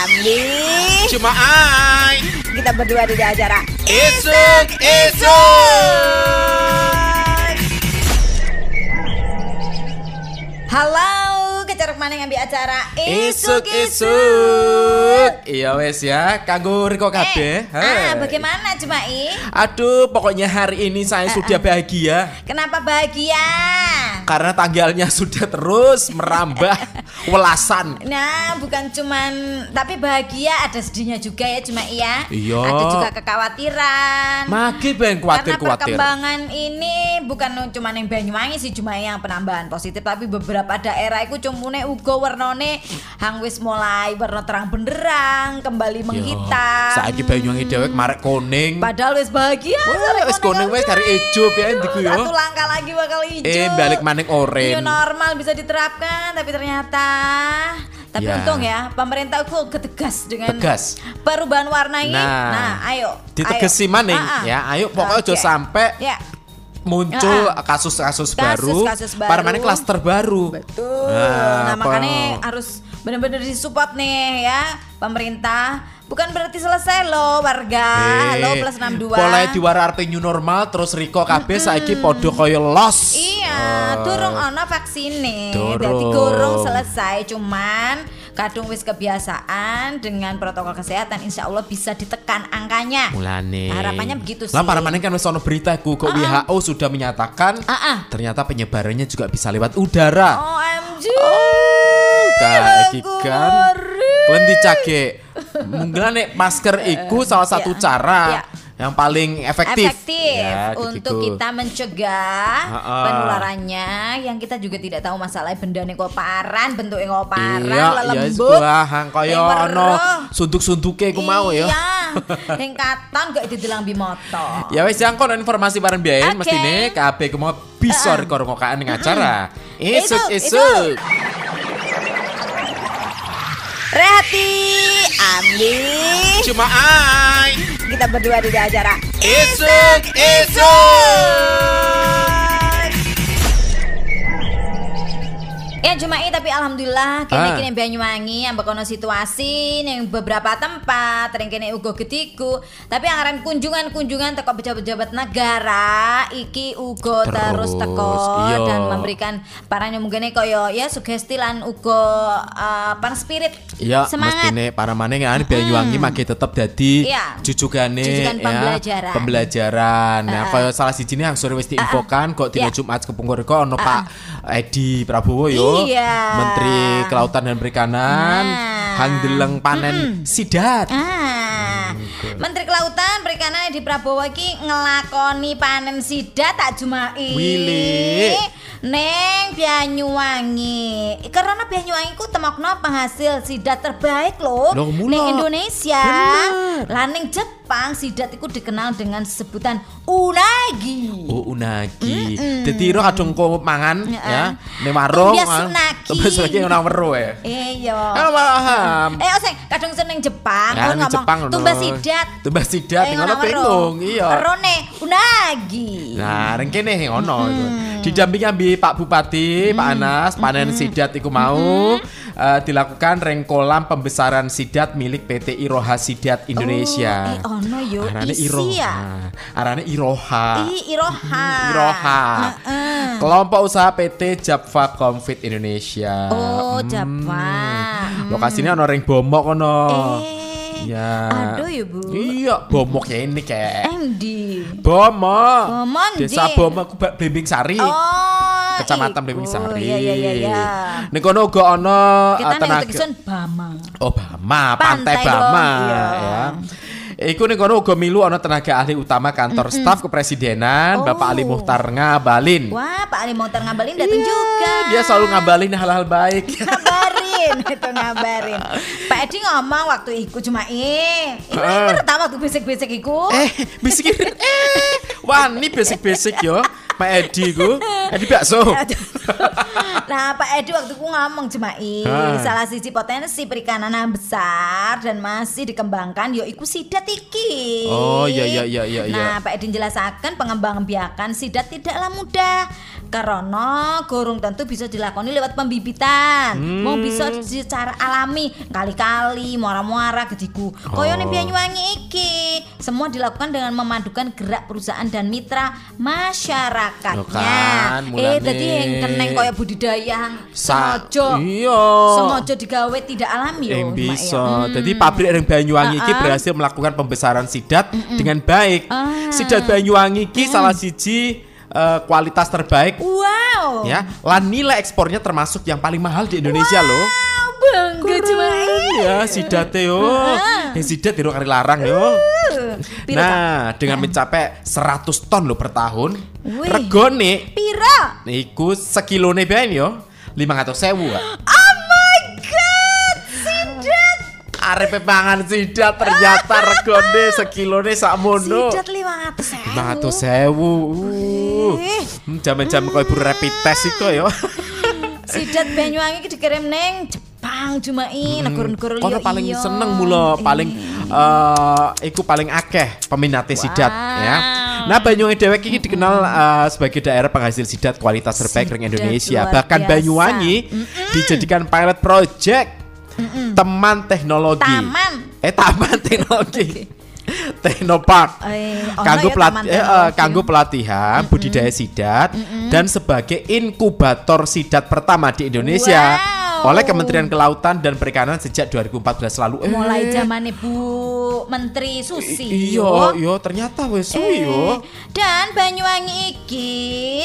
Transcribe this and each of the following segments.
Amli Cuma ai Kita berdua di acara Isuk Isuk Halo mana ngambil acara? Isuk Isuk Iya wes ya. Kanggo Riko kabeh. Eh, ah, bagaimana Cumai? Aduh pokoknya hari ini saya sudah bahagia. Kenapa bahagia? Karena tanggalnya sudah terus merambah Welasan. Nah, bukan cuman tapi bahagia ada sedihnya juga ya cuma iya. Iya. Ada juga kekhawatiran. Magi ben Karena kuatir-kuatir perkembangan ini bukan cuma yang Banyuwangi sih cuma yang penambahan positif. Tapi beberapa daerah itu cumune uga warnane hang wis mulai warna terang benderang kembali menghitam. Saiki Banyuwangi dhewek marek kuning Padahal wis bahagia. Wah, wis kuning wis kari ijo piye ndiku yo. Satu langkah lagi bakal hijau. Eh, balik maning oren. New normal bisa diterapkan, tapi ternyata tapi Ya. untung ya pemerintah itu ketegas dengan Tegas. perubahan warna ini. Nah, Nah, ayo. Ditegesi maning Ah, ah. ya. Ayo pokoknya Oke. sampai Ya, muncul Ah, ah. kasus-kasus baru, Kasus-kasus baru. para mana klaster baru. betul. Nah, Nah, makanya harus benar-benar disupport nih ya pemerintah. Bukan berarti selesai loh warga. Eh, Halo plus 62. Mulai diwara arep new normal terus Riko kabeh saiki podo kaya los. Iya, Oh. durung ono vaksine. Durung. Berarti gorong selesai, cuman kadung wis kebiasaan dengan protokol kesehatan insya Allah bisa ditekan angkanya. Mulane. Harapannya begitu sih. Lah para maning kan wis ono berita ku kok WHO sudah menyatakan Ah, ah. ternyata penyebarannya juga bisa lewat udara. OMG. Kayak iki kan. Kalian dicake. Mungkin nek masker iku salah satu Iya. cara Iya. Yang paling efektif, efektif Ya, untuk gitu. kita mencegah Ha-ha. penularannya yang kita juga tidak tahu masalah bendane kok paran bentuknya kok paran Iya, iya lelembut sebuah hang ono weruh. sunduk-sunduke ku mau ya. Iya, yang katon gak didelang bimoto. Ya wis yang kono informasi bareng biayen Oke. mestine kabeh ku mau bisa Heeh. rekor ngokaan ning acara. Isuk Isuk, isuk. Rehati, Amli, Cuma ai. kita berdua di acara Isuk isuk. Ya cuma ini tapi alhamdulillah kene Ah. kene Banyuwangi yang bekono situasi yang beberapa tempat yang kene ugo gediku tapi anggaran kunjungan-kunjungan teko pejabat-pejabat negara iki ugo terus, Terus, teko iya. dan memberikan paranya mungkin koyo ya sugesti lan ugo uh, pan spirit Ya, semangat mestine para maning kan Banyuwangi makin tetep dadi Iya. jujugane Jujugan ya, pembelajaran. pembelajaran. Nah, kaya salah sijine yang sore wis diinfokan kok dina Iya. Jumat kepungkur kok ono Pak Edi Prabowo yo, Iya. Menteri Kelautan dan Perikanan, Nah. hang deleng panen sidat. Ah, Menteri Kelautan Perikanan di Prabowo iki ngelakoni panen sidat tak cuma Willy. Neng Banyuwangi. Karena Banyuwangi ku temokno penghasil sidat terbaik loh. Neng Indonesia. Bener. Lah Jepang sidat itu dikenal dengan sebutan unagi. Oh unagi. Dadi ro kadung kok mangan Heeh. ya ning warung. Tumbas ah. unagi. Ora weruh ya. Iya. Ah, paham. Eh, oseng, kadung seneng Jepang, ning ngomong Jepang tumbas sidat. Tumbas sidat Eh, ngono bingung, iya. Rone unagi. Nah, ring kene ngono itu. Didampingi ambi Pak Bupati, Pak Anas, panen sidat iku mau eh, dilakukan ring kolam pembesaran sidat milik PT Iroha Sidat Indonesia. Oh, eh, ono yo, Arane Iroha. ya? Arane Iroha. Ih, Iroha. Iroha. Heeh. Kelompok usaha PT Japfa Confit Indonesia. Oh, Hmm. Java. Lokasinya ono ring bomok kono. Eh. Ya. Aduh ya, Bu. Iya, bomok ya ini kayak. Endi. Bomok. Bomok, Desa. Bomok Blimbing Sari. Oh. Kecamatan iku. Blimbing Sari. Iya iya iya iya. Kono uga ana Kita eh, nih tenaga. tulisan Bama. Oh, Bama, Pantai Pantai, Bama iya. ya. Iku ning kono uga milu ana tenaga ahli utama kantor staf kepresidenan, Oh. Bapak Ali Muhtar Ngabalin. Wah, Pak Ali Montar ngabalin datang Iya, juga. Dia selalu ngabalin hal-hal baik. Ngabarin itu ngabarin Pak Edi ngomong waktu iku cuma eh ini ngerti waktu bisik-bisik iku eh, bisik eh. Wah, ini basic-basic yo. Pak Edi ku. Edi bakso. Nah, Pak Edi waktu ku ngomong Jemai, Ha. salah sisi potensi perikanan yang besar dan masih dikembangkan yo iku sidat iki. Oh, iya, iya, iya, iya, iya. Nah, Pak Edi menjelaskan pengembangan biakan sidat tidaklah mudah karena gorong tentu bisa dilakoni lewat pembibitan. Hmm. Mau bisa secara alami, kali-kali muara-muara gediku. Koyo ning Oh. Banyuwangi iki, semua dilakukan dengan memadukan gerak perusahaan dan mitra masyarakatnya. Kan, eh, dadi yang keneng koyo budidaya sengaja Iya. sengaja digawe tidak alami yo. yang Mak, ya. bisa. Jadi pabrik yang Banyuwangi iki Ah-ah. berhasil melakukan pembesaran sidat dengan baik. Ah. Sidat Banyuwangi iki salah siji eh, kualitas terbaik Wow. ya. Lan nilai ekspornya termasuk yang paling mahal di Indonesia loh. Bangga Jemai. Ya, sidate yo. Yang sidat itu kari larang yo. Nah, dengan mencapai 100 ton loh per tahun, regone Pira? iku sekilone ben yo 500 sewu. Oh my god, sidat. Arepe pangan sidat ternyata regone sekilone sakmono. Sidat 500 sewu. 500 sewu. Uh. Hmm, Jaman-jaman koyo ibu rapid test iku yo. Sidat Banyuwangi iki dikirim neng Jepang Jumai, negara-negara liya. Kono paling iya. seneng mula paling eh iku paling akeh peminate sidat ya. Nah, Banyuwangi dewek iki dikenal eh, sebagai daerah penghasil sidat kualitas terbaik ring Indonesia. Bahkan biasa. Banyuwangi dijadikan pilot project teman teknologi. Taman. Eh taman teknologi. Teknopark. Ono kanggo eh, pelatihan budidaya sidat dan sebagai inkubator sidat pertama di Indonesia Wow. Oleh Kementerian Kelautan dan Perikanan sejak 2014 lalu. Eh, Mulai zamane Bu Menteri Susi. Iya, iya ternyata wes yo. Eh, Dan Banyuwangi iki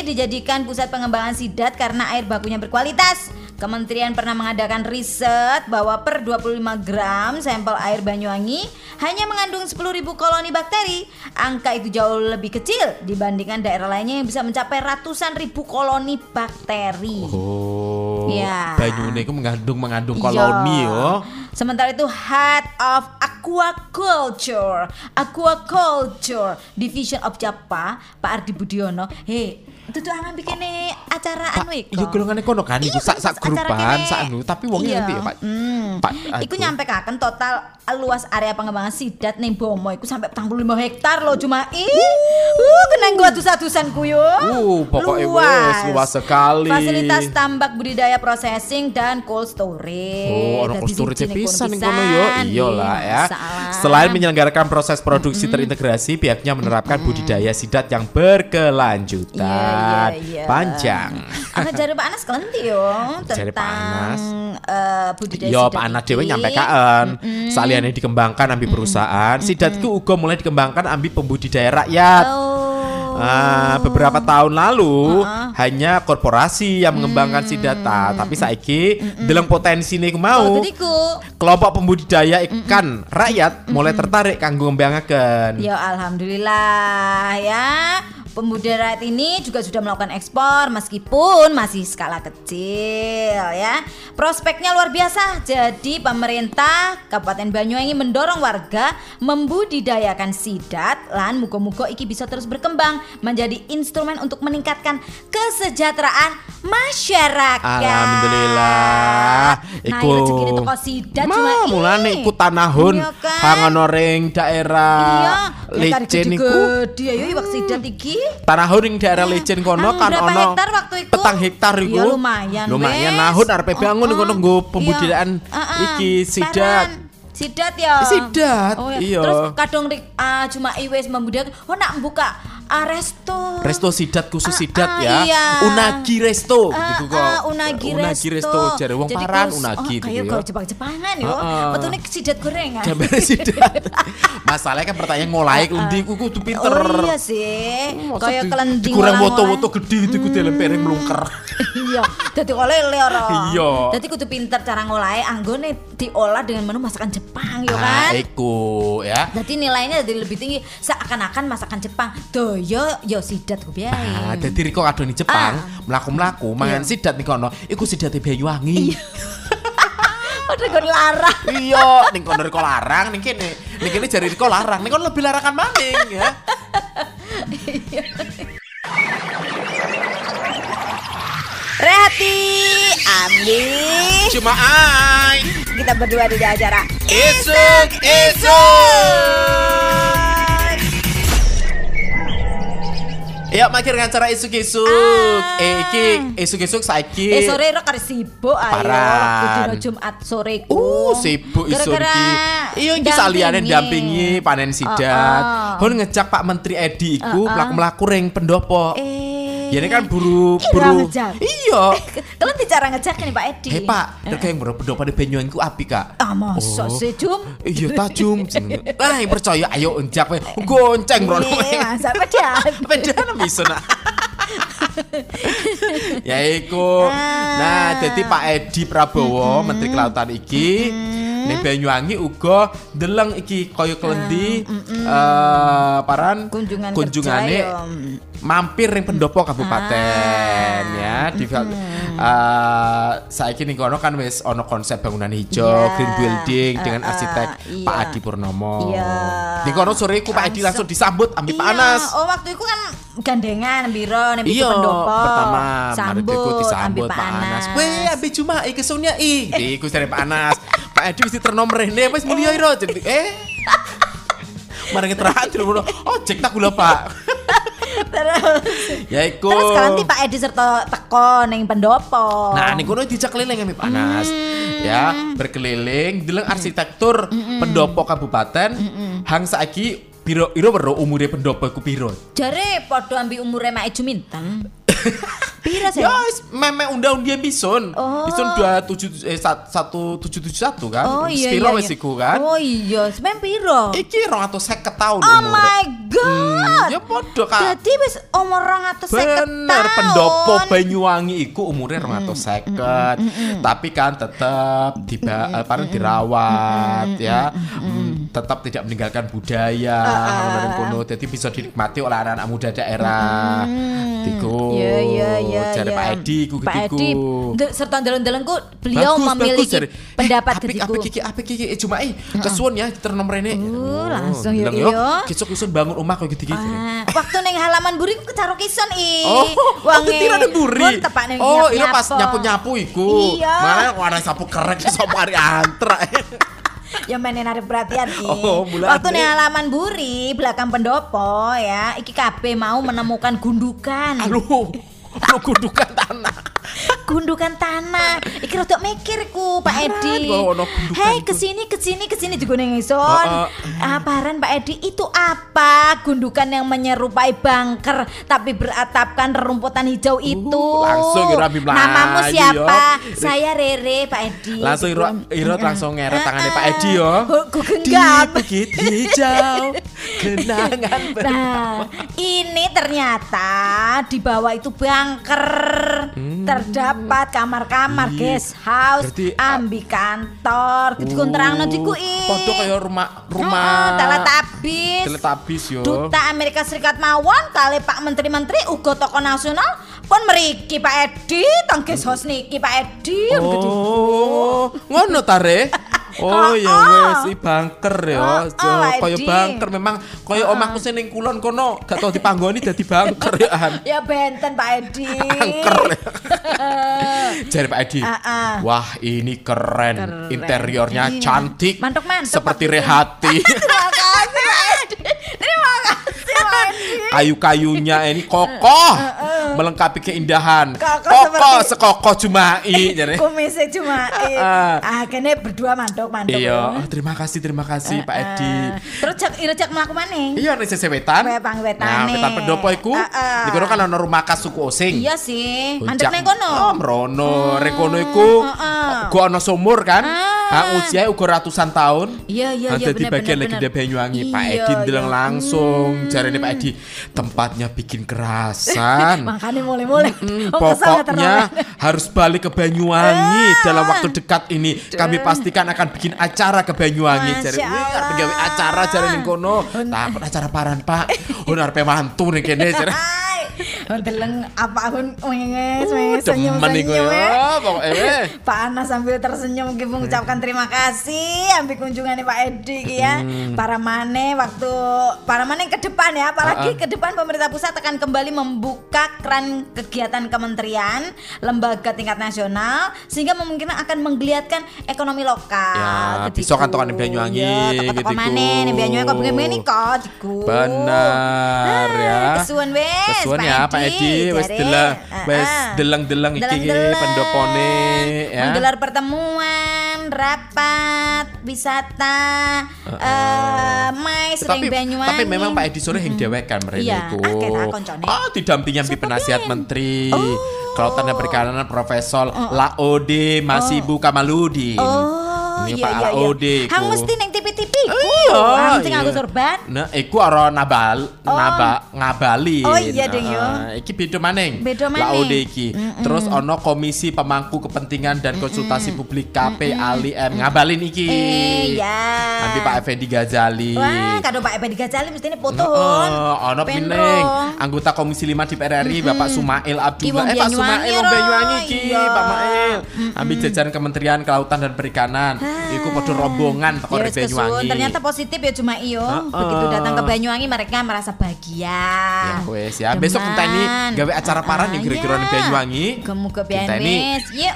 dijadikan pusat pengembangan sidat karena air bakunya berkualitas. Kementerian pernah mengadakan riset bahwa per 25 gram sampel air Banyuwangi hanya mengandung 10.000 koloni bakteri. Angka itu jauh lebih kecil dibandingkan daerah lainnya yang bisa mencapai ratusan ribu koloni bakteri. Oh. Iya. Banyune iku mengandung mengandung koloni Iya. yo. Sementara itu Head of Aquaculture, Aquaculture Division of Japa, Pak Ardi Budiono. Hei, itu tuh angan bikin acara anu iku. Iya golongane kono kan iku Iya, sak sak grupan, sak anu, tapi wongnya Iya. nanti ya, Pak. Hmm. Pak, Iku nyampe kaken total luas area pengembangan sidat ning Bomo iku sampai 45 hektar loh cuma ih. Uh, kena gua atusan-atusanku yo. Uh, pokoknya wes, luas sekali. Fasilitas tambak budidaya processing dan cold storage. Oh, orang cold storage pisan ning kono yo. Iyalah ya. masalah. Selain menyelenggarakan proses produksi terintegrasi, pihaknya menerapkan budidaya sidat yang berkelanjutan. Iya, iya, iya. Panjang. Aku jare Pak Anas kelenti yo Jare Pak Anas. tentang eh, budidaya Yo, Pak Anas dhewe nyampe kaen. Saliyane dikembangkan ambi perusahaan, sidat ku uga mulai dikembangkan ambi pembudidaya rakyat. Oh. Ah, beberapa tahun lalu hanya korporasi yang mengembangkan sidat, Ah, tapi saiki dalam potensi nih Oh, mau ku kelompok pembudidaya ikan rakyat mulai tertarik kanggo ngembangaken. Ya alhamdulillah ya. Pembudidaya rakyat ini juga sudah melakukan ekspor meskipun masih skala kecil ya. Prospeknya luar biasa. Jadi pemerintah Kabupaten Banyuwangi mendorong warga membudidayakan sidat lan muga-muga iki bisa terus berkembang menjadi instrumen untuk meningkatkan kesejahteraan masyarakat. Alhamdulillah. Nah, Iku- iki rezekine teko sidat cuma mulane iku tanahun Iya kan? daerah Iya, licin iku. Gede ayo iwak sidat iki. Tanahun ring daerah licin kono Anu, kan ono hektar waktu iku? petang hektar iku. Ya, lumayan, Lumayan nahun bangun Oh, kono oh. nggo Iya. pembudidayaan Ah, ah. iki sidat. Sidat ya. Sidat, Oh, iya. Terus kadang rik ah, cuma iwes membudidayakan. Oh nak buka ah, resto. Resto sidat khusus Ah, sidat ah, ya. iya. Unagi resto Ah, gitu kok. ah, unagi, Unagi resto jare wong Jadi paran unagi oh, gitu kayak ya. Jepang-Jepangan yo. Ah, ah. Betulnya sidat gorengan. Gambar sidat. Masalahnya kan pertanyaan ngolai ngendi ku kudu pinter. Oh iya sih. Kayak di- kelending ngolah-ngolah. foto-foto gede gitu ku dalam piring melungker. iya dadi oleh-oleh ora Iya. dadi kudu pinter cara ngolahe anggone diolah dengan menu masakan Jepang yo Ah, kan iku ya. Jadi nilainya jadi lebih tinggi seakan-akan masakan Jepang. Doyo yo sidat ku biae. Ah, dadi Riko kadone Jepang, Ah. mlaku-mlaku mangan Iya. sidat nih kono, iku sidate Banyuwangi. Udah gue larang. Iya, ning kono Riko larang, ning kene, ning kene jari Riko larang, ning kono lebih larangan maning ya. Rehati Ramli. Cuma ai. Kita berdua di acara Isuk, isuk. Ya makin acara isuk-isuk. Ah. Eh iki isuk-isuk saiki. Eh sore ro kare sibuk ayo. Paran. Dino Jumat sore ku. Uh, sibuk Gara-gara iki. Iya iki saliyane dampingi panen sidat. Hun ngejak Pak Menteri Edi iku mlaku-mlaku ring pendopo. Eh. Ya ini kan buru buru. Iya. Kalian bicara ngejak nih Pak Edi. Hei Pak, terkait yang berapa di Banyuwangi ku api Kak. Ah masa Oh. sih Jum? Iya tajum. Ah, yang percaya ayo enjak we. Gonceng bro. Eh, masa pedan. Pedan bisa nak. ya iku. Nah, jadi Pak Edi Prabowo, Menteri Kelautan iki ning Banyuwangi uga deleng iki kaya klendi eh paran Kunjungan kunjungane kerja, ya. Mampir ring pendopo kabupaten ya di eh saiki ning kono kan wis ono konsep bangunan hijau Iya. green building dengan Eh, arsitek iya. Pak Adi Purnomo. Iya. Di kono sore ku Pak Edi langsung disambut ambil Pak Iya, Anas. Oh waktu itu kan gandengan biro nih Iya, pendopo. pertama sambut, disambut ambil Pak Anas. Weh, ambil cuma iki kesunya i. Diku dari Pak Anas. Pak Edi mesti ternom rene wis mulya iro. Jadi eh Mari ngeterakan dulu Oh, cek tak gula Pak. terus Ya iku. terus sekarang Pak Edi serta teko ning pendopo. Nah, nih kono dijak keliling ambil Pak Anas. Ya, berkeliling deleng arsitektur pendopo kabupaten. Hang saiki biro iro bero umure pendopo iku piro? jare padha ambil umure Mak Eju Minten. Pira sih? Ya, meme undang-undang bison. Oh. Bison 27 eh 1771 kan. Oh iya Spiro iya. wis iya. iku kan. Oh iya, semen piro? Iki 250 tahun Oh umure. my god. Ya padha Kak. Jadi wis umur 250 tahun. Bener, pendopo Banyuwangi iku umurnya 250. Tapi kan tetap eh, paling dirawat ya. Mm, tetap tidak meninggalkan budaya ngono kono. Jadi bisa dinikmati oleh anak-anak muda daerah. Tiku. Iya iya iya. Jare iya. Pak Edi ku Pak. Edi serta dalan-dalanku beliau memiliki jare. pendapat eh, apik, ketiku. apik kiki apik kiki eh, cuma eh kesuwun ya ternom rene. Uh, langsung ya, yo, iya. Besok isun bangun rumah kok gitu-gitu. Ah, waktu neng halaman buri ku karo kison i. Oh, oh ketira ada buri. Oh, nyapu-nyapu. pas nyapu-nyapu iku. Iya. Mana warna sapu kerek sapa hari antra. Ya mainin ada perhatian i. Oh. Waktu neng halaman buri belakang pendopo ya, iki kabeh mau menemukan gundukan. Aduh. Lu gundukan tanah. Gundukan tanah. Iki rada mikir ku Pak Edi. Hei ke sini ke sini ke sini juga ning. Heeh. Aparan Pak Edi itu apa? Gundukan yang menyerupai bunker tapi beratapkan rerumputan hijau itu. Uh, langsung Ira Bim Namamu siapa? yo. Saya Rere Pak Edi. Langsung Iro, Iro langsung ngeret tangannya Pak Edi yo. Ku Di genggam. bukit hijau kenangan Nah, ini ternyata di bawah itu bunker. Terdapat kamar-kamar Ih, guest house, berarti, ah, ambi kantor, gitu terang nanti ku i. Podo kayak rumah rumah Heeh, teletabis. teletabis yo. Duta Amerika Serikat mawon kali Pak Menteri-menteri uga toko nasional pun meriki Pak Edi, tong guest house niki Pak Edi. Oh, ngono tare. Oh Oh, ya oh. wes i bangker ya. Oh, oh, Kaya bangker memang kaya omahku sing ning kulon kono gak tau dipanggoni dadi bangker ya. Han. Ya benten Pak Edi. Angker. Jari Pak Edi. Ah, ah. Wah, ini keren. Keren. Interiornya Iya. cantik. Mantuk-mantuk, Seperti Pak. Rehati. Terima kasih Pak Edi. Terima kasih Pak Edi. Kayu-kayunya ini kokoh. Melengkapi keindahan. Kokoh seperti- sekokoh Jumai. Jare. Kumisnya cuma Ah. ah kene berdua mantuk-mantuk. Iya, oh, terima kasih, terima kasih Pak Edi. Ah, Terus cek ira cek mlaku maneh. Iya nih sisi wetan. Wetang wetane. Nah, wetan pendopo iku. Kono kan ana rumah khas suku Osing. Iya sih. Mandek neng kono. Oh, mrono. Rek kono iku gua ana sumur kan. Ah. Ah, usia uga ratusan tahun. Iya iya iya bener bagian legenda bener. Banyuwangi. Pak Iya, Edi ndeleng iya. langsung. Jarene Pak Edi, tempatnya bikin kerasan. Makanya mulai-mulai. Hmm, Oh, kesel pokoknya harus balik ke Banyuwangi Ah. dalam waktu dekat ini. Kami pastikan akan bikin acara ke Banyuwangi. Jadi, arep gawe acara ning kono. Takut acara paran, Pak. Oh, arepe mantu ning kene. Deleng apa pun wenges Uh, wenges senyum senyum ya, pokoknya weh. Pak Anas sambil tersenyum mungkin mengucapkan terima kasih ambil kunjungannya Pak Edi ya. Hmm. Para mane waktu para mane ke depan ya, apalagi ke depan pemerintah pusat akan kembali membuka keran kegiatan kementerian, lembaga tingkat nasional sehingga memungkinkan akan menggeliatkan ekonomi lokal. Ya, Ketiku. bisa kan tokan Banyuwangi, Ya, ketiku. mana nih Banyuwangi kok begini kok diku. Benar ya. Kesuwen wes. Kesuwen ya Pak Edi wis jare. deleng Ah, wis ah. deleng-deleng iki pendopone ya. Menggelar pertemuan, rapat, wisata, eh mais tapi, ring Banyuwangi. tapi memang Pak Edi sore yang dewek kan mrene Iya, iku. Oh, didampingi penasihat menteri. Oh. Kelautan dan Perikanan Profesor Laode Masibu Kamaludin. Oh, Ini iya Pak iya iya. Laode iku. Hang mesti ning TV-TV ku. Iya, Hang sing iya. nganggo sorban. Nah, iku ora nabal, naba, ngabali. Oh, iya, Deng, yo. iki beda maning. Beda maning. Laode iki. Terus ono Komisi Pemangku Kepentingan dan Konsultasi Publik KP Ali M ngabalin iki. Eh, ya. Nanti Pak Effendi Ghazali. Wah, kado Pak Epe Gajali mesti ini foto. Heeh, ono pining anggota Komisi 5 DPR RI Bapak Sumail Abdullah. Eh Pak Banyuwangi, Sumail wong. Banyuwangi iki, Iya. Pak Mail. Ambil jajaran Kementerian Kelautan dan Perikanan. Iku padha rombongan teko Ya kesuwun. Banyuwangi. Ternyata positif ya cuma iyo. Heeh. Begitu datang ke Banyuwangi mereka merasa bahagia. Ya wes ya, besok Demen. enteni gawe acara parah nih kira-kira iya. Banyuwangi. Enteni. benes. Yuk.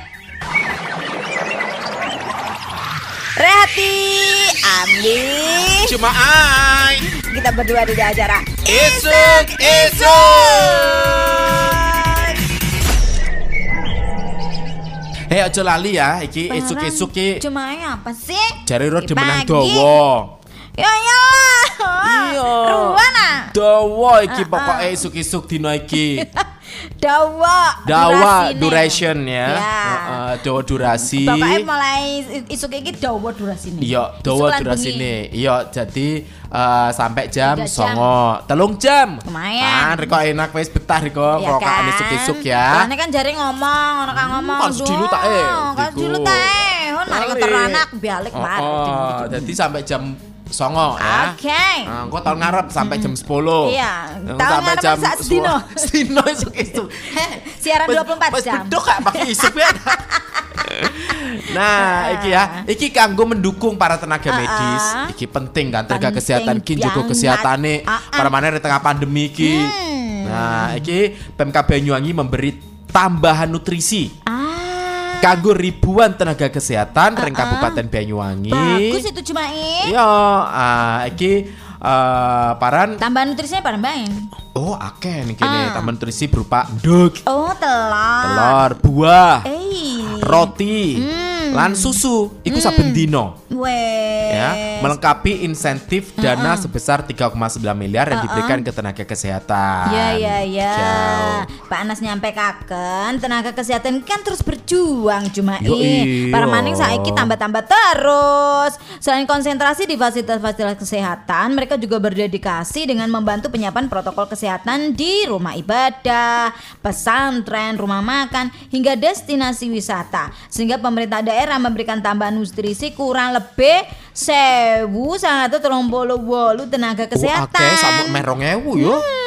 Rehati, Amli. Cuma ai. Kita berdua di acara. Esok esok. Hei aja lali ya, iki esuk-esuk ki Cuma apa sih? jare ro Di demenang dawa. Ya iyalah. Iya. Ruan ah. Dawa iki pokoke esuk-esuk dina iki. Dawa. Dawa duration ya. Ya. Heeh, dawa durasi. Pokoknya mulai isuk iki dawa durasine. Iya, dawa durasine. Iya, jadi eh, sampai jam songo, telung jam. Lumayan. Kan reko enak wis betah reko kerokaan kan? esuk-esuk ya. Soalnya kan jari ngomong, orang kan ngomong. kan sedilu tak, eh, Kan sedilu tak. eh. Hon mari Kali. keteranak balik oh, jadi sampai jam songo ya. Oke. Nah, engko tahun ngarep sampai jam 10. Iya, Nah, tahun sampai jam sak sedino. Sedino esuk-esuk. Siaran Wes- 24 wes jam. bedok gak pakai isuk ya. Nah, iki ya, iki kanggo mendukung para tenaga medis. Iki penting kan tenaga kesehatan ki njogo banget. kesehatane para mana di tengah pandemi iki. Hmm. Nah, iki Pemk Banyuwangi memberi tambahan nutrisi Ah. Kanggo ribuan tenaga kesehatan ring Kabupaten Banyuwangi. Bagus itu cuma ini. Iya, ah, iki eh, paran Tambahan nutrisinya pada main. oh akeh nih kene Ah. tambahan nutrisi berupa nduk, Oh, telur. telur, buah, Eh. roti, Hmm. Lan susu iku saben dino. Ya, melengkapi insentif dana sebesar 3,9 miliar yang diberikan ke tenaga kesehatan. Ya ya ya. Jauh. Pak Anas nyampe kaken tenaga kesehatan kan terus berjuang cuma Yo, i. iya. Para maning saiki tambah-tambah terus. Selain konsentrasi di fasilitas-fasilitas kesehatan, mereka juga berdedikasi dengan membantu penyiapan protokol kesehatan di rumah ibadah, pesantren, rumah makan hingga destinasi wisata. Sehingga pemerintah daerah memberikan tambahan nutrisi kurang lebih sewu sangat wolu tenaga Oh, kesehatan. akeh sama merong ewu yo. Hmm,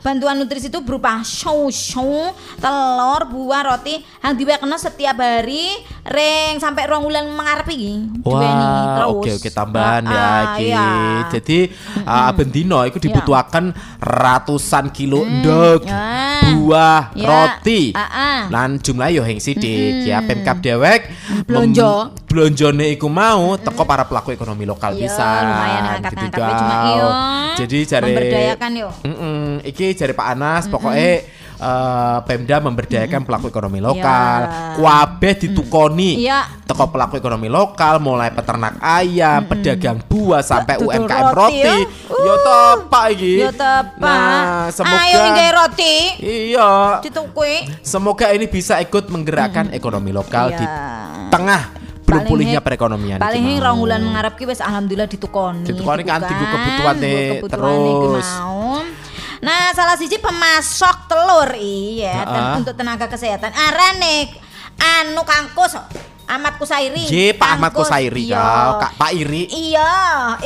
bantuan nutrisi itu berupa show-show, telur, buah, roti yang diwekno setiap hari ring sampai rong mengarep iki. Diweni Wah, oke oke tambahan ya Ah, iki. iya. Jadi uh, bendino itu dibutuhkan ratusan kilo nduk, Ya. buah, Ya. roti. Ah, ah. Lan jumlah yo hing sidik ya Pemkab dewek Blonjo. blonjone iku mau teko para pelaku ekonomi lokal Iya, bisa. lumayan gitu, wae cuma iyo. Jadi jare Memberdayakan yo. Mm-mm, iki jare Pak Anas pokoknya eh, Pemda memberdayakan pelaku ekonomi lokal. Ya. Kabeh ditukoni. Iya. Teko pelaku ekonomi lokal mulai peternak ayam, pedagang buah sampai Tutur UMKM roti, roti. ya. Yo tepak iki. Yo tepak. Nah, semoga Ayo roti. Iya. Ditukui. Semoga ini bisa ikut menggerakkan ekonomi lokal di Iya. tengah belum Paling pulihnya perekonomian. Paling hing mau. rong wulan mengarep ki wis alhamdulillah ditukoni. Ditukoni kan, kebutuhane diku kebutuhane ki terus. Nah, salah siji pemasok telur iya ten- untuk tenaga kesehatan. Arane anu kangkus. Ahmad Kusairi. J Pak Ahmad. Kusairi Iya. ya, Kak Pak Iri. Iya,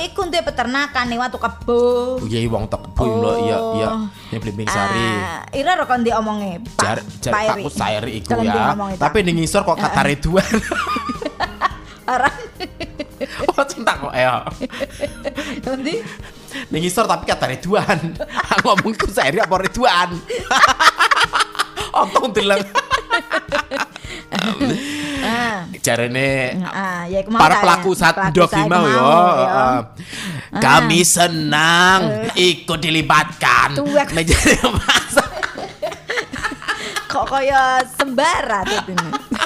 iku duwe peternakan ning watu kebo. Oh iya wong tek kebo lho, iya iya. Ning Blimbing Sari. Ah, Ira rokok ndi omonge Pak Jar jar Pak Pak Iri. Kusairi iku ya. Tapi ning ngisor kok kata Ridwan. Arah. Oh cinta kok ya. Ndi? Ning ngisor tapi kata Ridwan. Aku ngomong Kusairi apa Ridwan? Untung dileng. Ah. Jarene Ah, ya para pelaku ya. saat dok mau ya. ya. Uh, Kami senang ikut dilibatkan menjadi masa. Kok kaya sembara tuh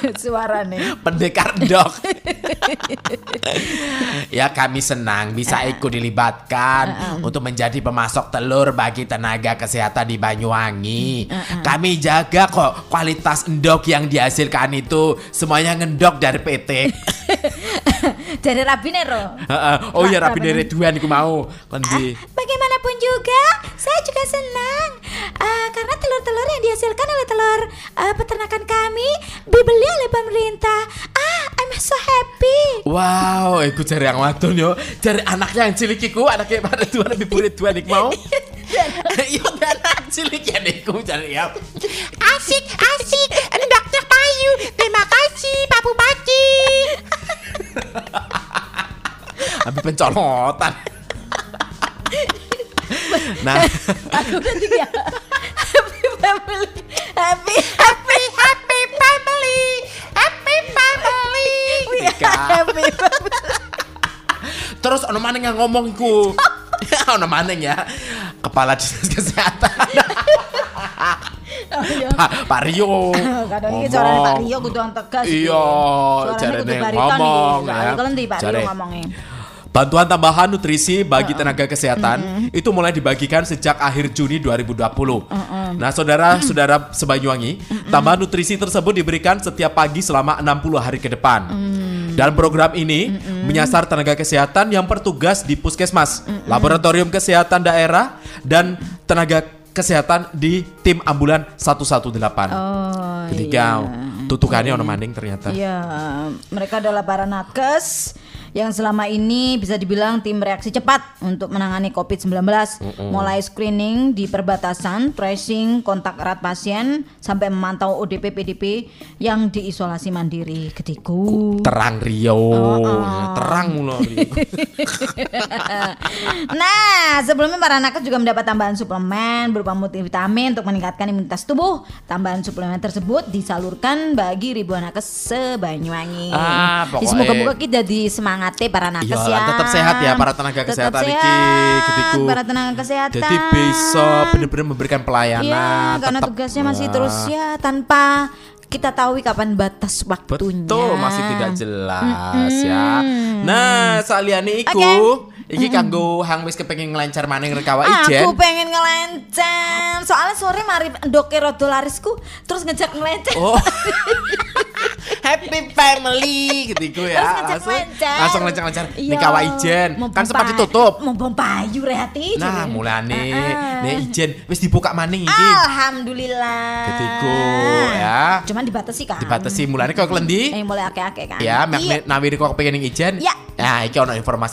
ini suarane. pendekar dok. ya kami senang bisa ikut dilibatkan untuk menjadi pemasok telur bagi tenaga kesehatan di Banyuwangi. Kami jaga kok kualitas endok yang dihasilkan itu semuanya ngendok dari PT. Dari Rabinero. Oh iya Ra- Rabi dari Duan iku mau. Kondi. Bagaimanapun juga, saya juga senang Ah, karena telur-telur yang dihasilkan oleh telur ah, peternakan kami dibeli oleh pemerintah. Ah, I'm so happy. Wow, iku jari yang wadon yo. Jari anaknya yang cilik iku, anaknya pada Duan lebih burit Duan iku mau. Iya dan anak cilik ya niku jari ya. Asik, asik, endoknya payu. Terima kasih, Pak Bupati. Habis pencolotan. nah, Aku nanti ya. Happy family. Happy Happy, happy family. Happy family. Tika. happy family. terus ono maning yang ngomong iku. ono maning ya. Kepala Dinas Kesehatan. Pak, Pak Rio. Kadang iki suarane Pak Rio kudu tegas. iki. Iya, iki. ngomong, ya. Kalau ndi Pak Rio ngomongnya. Bantuan tambahan nutrisi bagi tenaga kesehatan itu mulai dibagikan sejak akhir Juni 2020. Nah, saudara-saudara sebanyuwangi, tambahan nutrisi tersebut diberikan setiap pagi selama 60 hari ke depan. Dan program ini menyasar tenaga kesehatan yang bertugas di puskesmas, laboratorium kesehatan daerah, dan tenaga kesehatan di tim ambulan 118. Oh, Ketika iya. tutukannya ono maning ternyata. Iya, mereka adalah para nakes yang selama ini bisa dibilang tim reaksi cepat untuk menangani COVID-19. Mulai screening di perbatasan, tracing kontak erat pasien, sampai memantau ODP PDP yang diisolasi mandiri ketiku. Terang Rio, Oh, terang mulu Rio. nah, sebelumnya para nakes juga mendapat tambahan suplemen berupa multivitamin untuk meningkatkan imunitas tubuh. Tambahan suplemen tersebut disalurkan bagi ribuan nakes sebanyuwangi. Ah, pokoknya- Semoga-moga kita disemangati para nakes ya. tetap sehat ya para tenaga Tetap kesehatan iki, sehat, ketiku. Para tenaga kesehatan. Jadi bisa benar-benar memberikan pelayanan. Iya, karena tetap- tugasnya masih Wah. terus ya tanpa kita tahu kapan batas waktunya. Betul, masih tidak jelas ya. Nah, saliyane iku, Oke. iki kanggo hang wis kepengin ngelancar maning rekawa Aku ijen. pengen ngelencer. Soalnya sore mari ndoke rodo larisku terus ngejak ngelencer. Oh. Happy family gitu iku ya. Terus Langsung ngelencer. langsung lancar-lancar ning kawa ijen. Kan sempat ditutup. Mau bom payu rehati. Nah, mulane Ah. nek ijen wis dibuka maning iki. Alhamdulillah. Ketiku, ya. Cuman dibatasi kan. Dibatasi mulane kok klendi. Eh mulai akeh-akeh kan. Ya, mek Iya. nawiri kok pengen ijen. Ya. Nah, iki ono informasi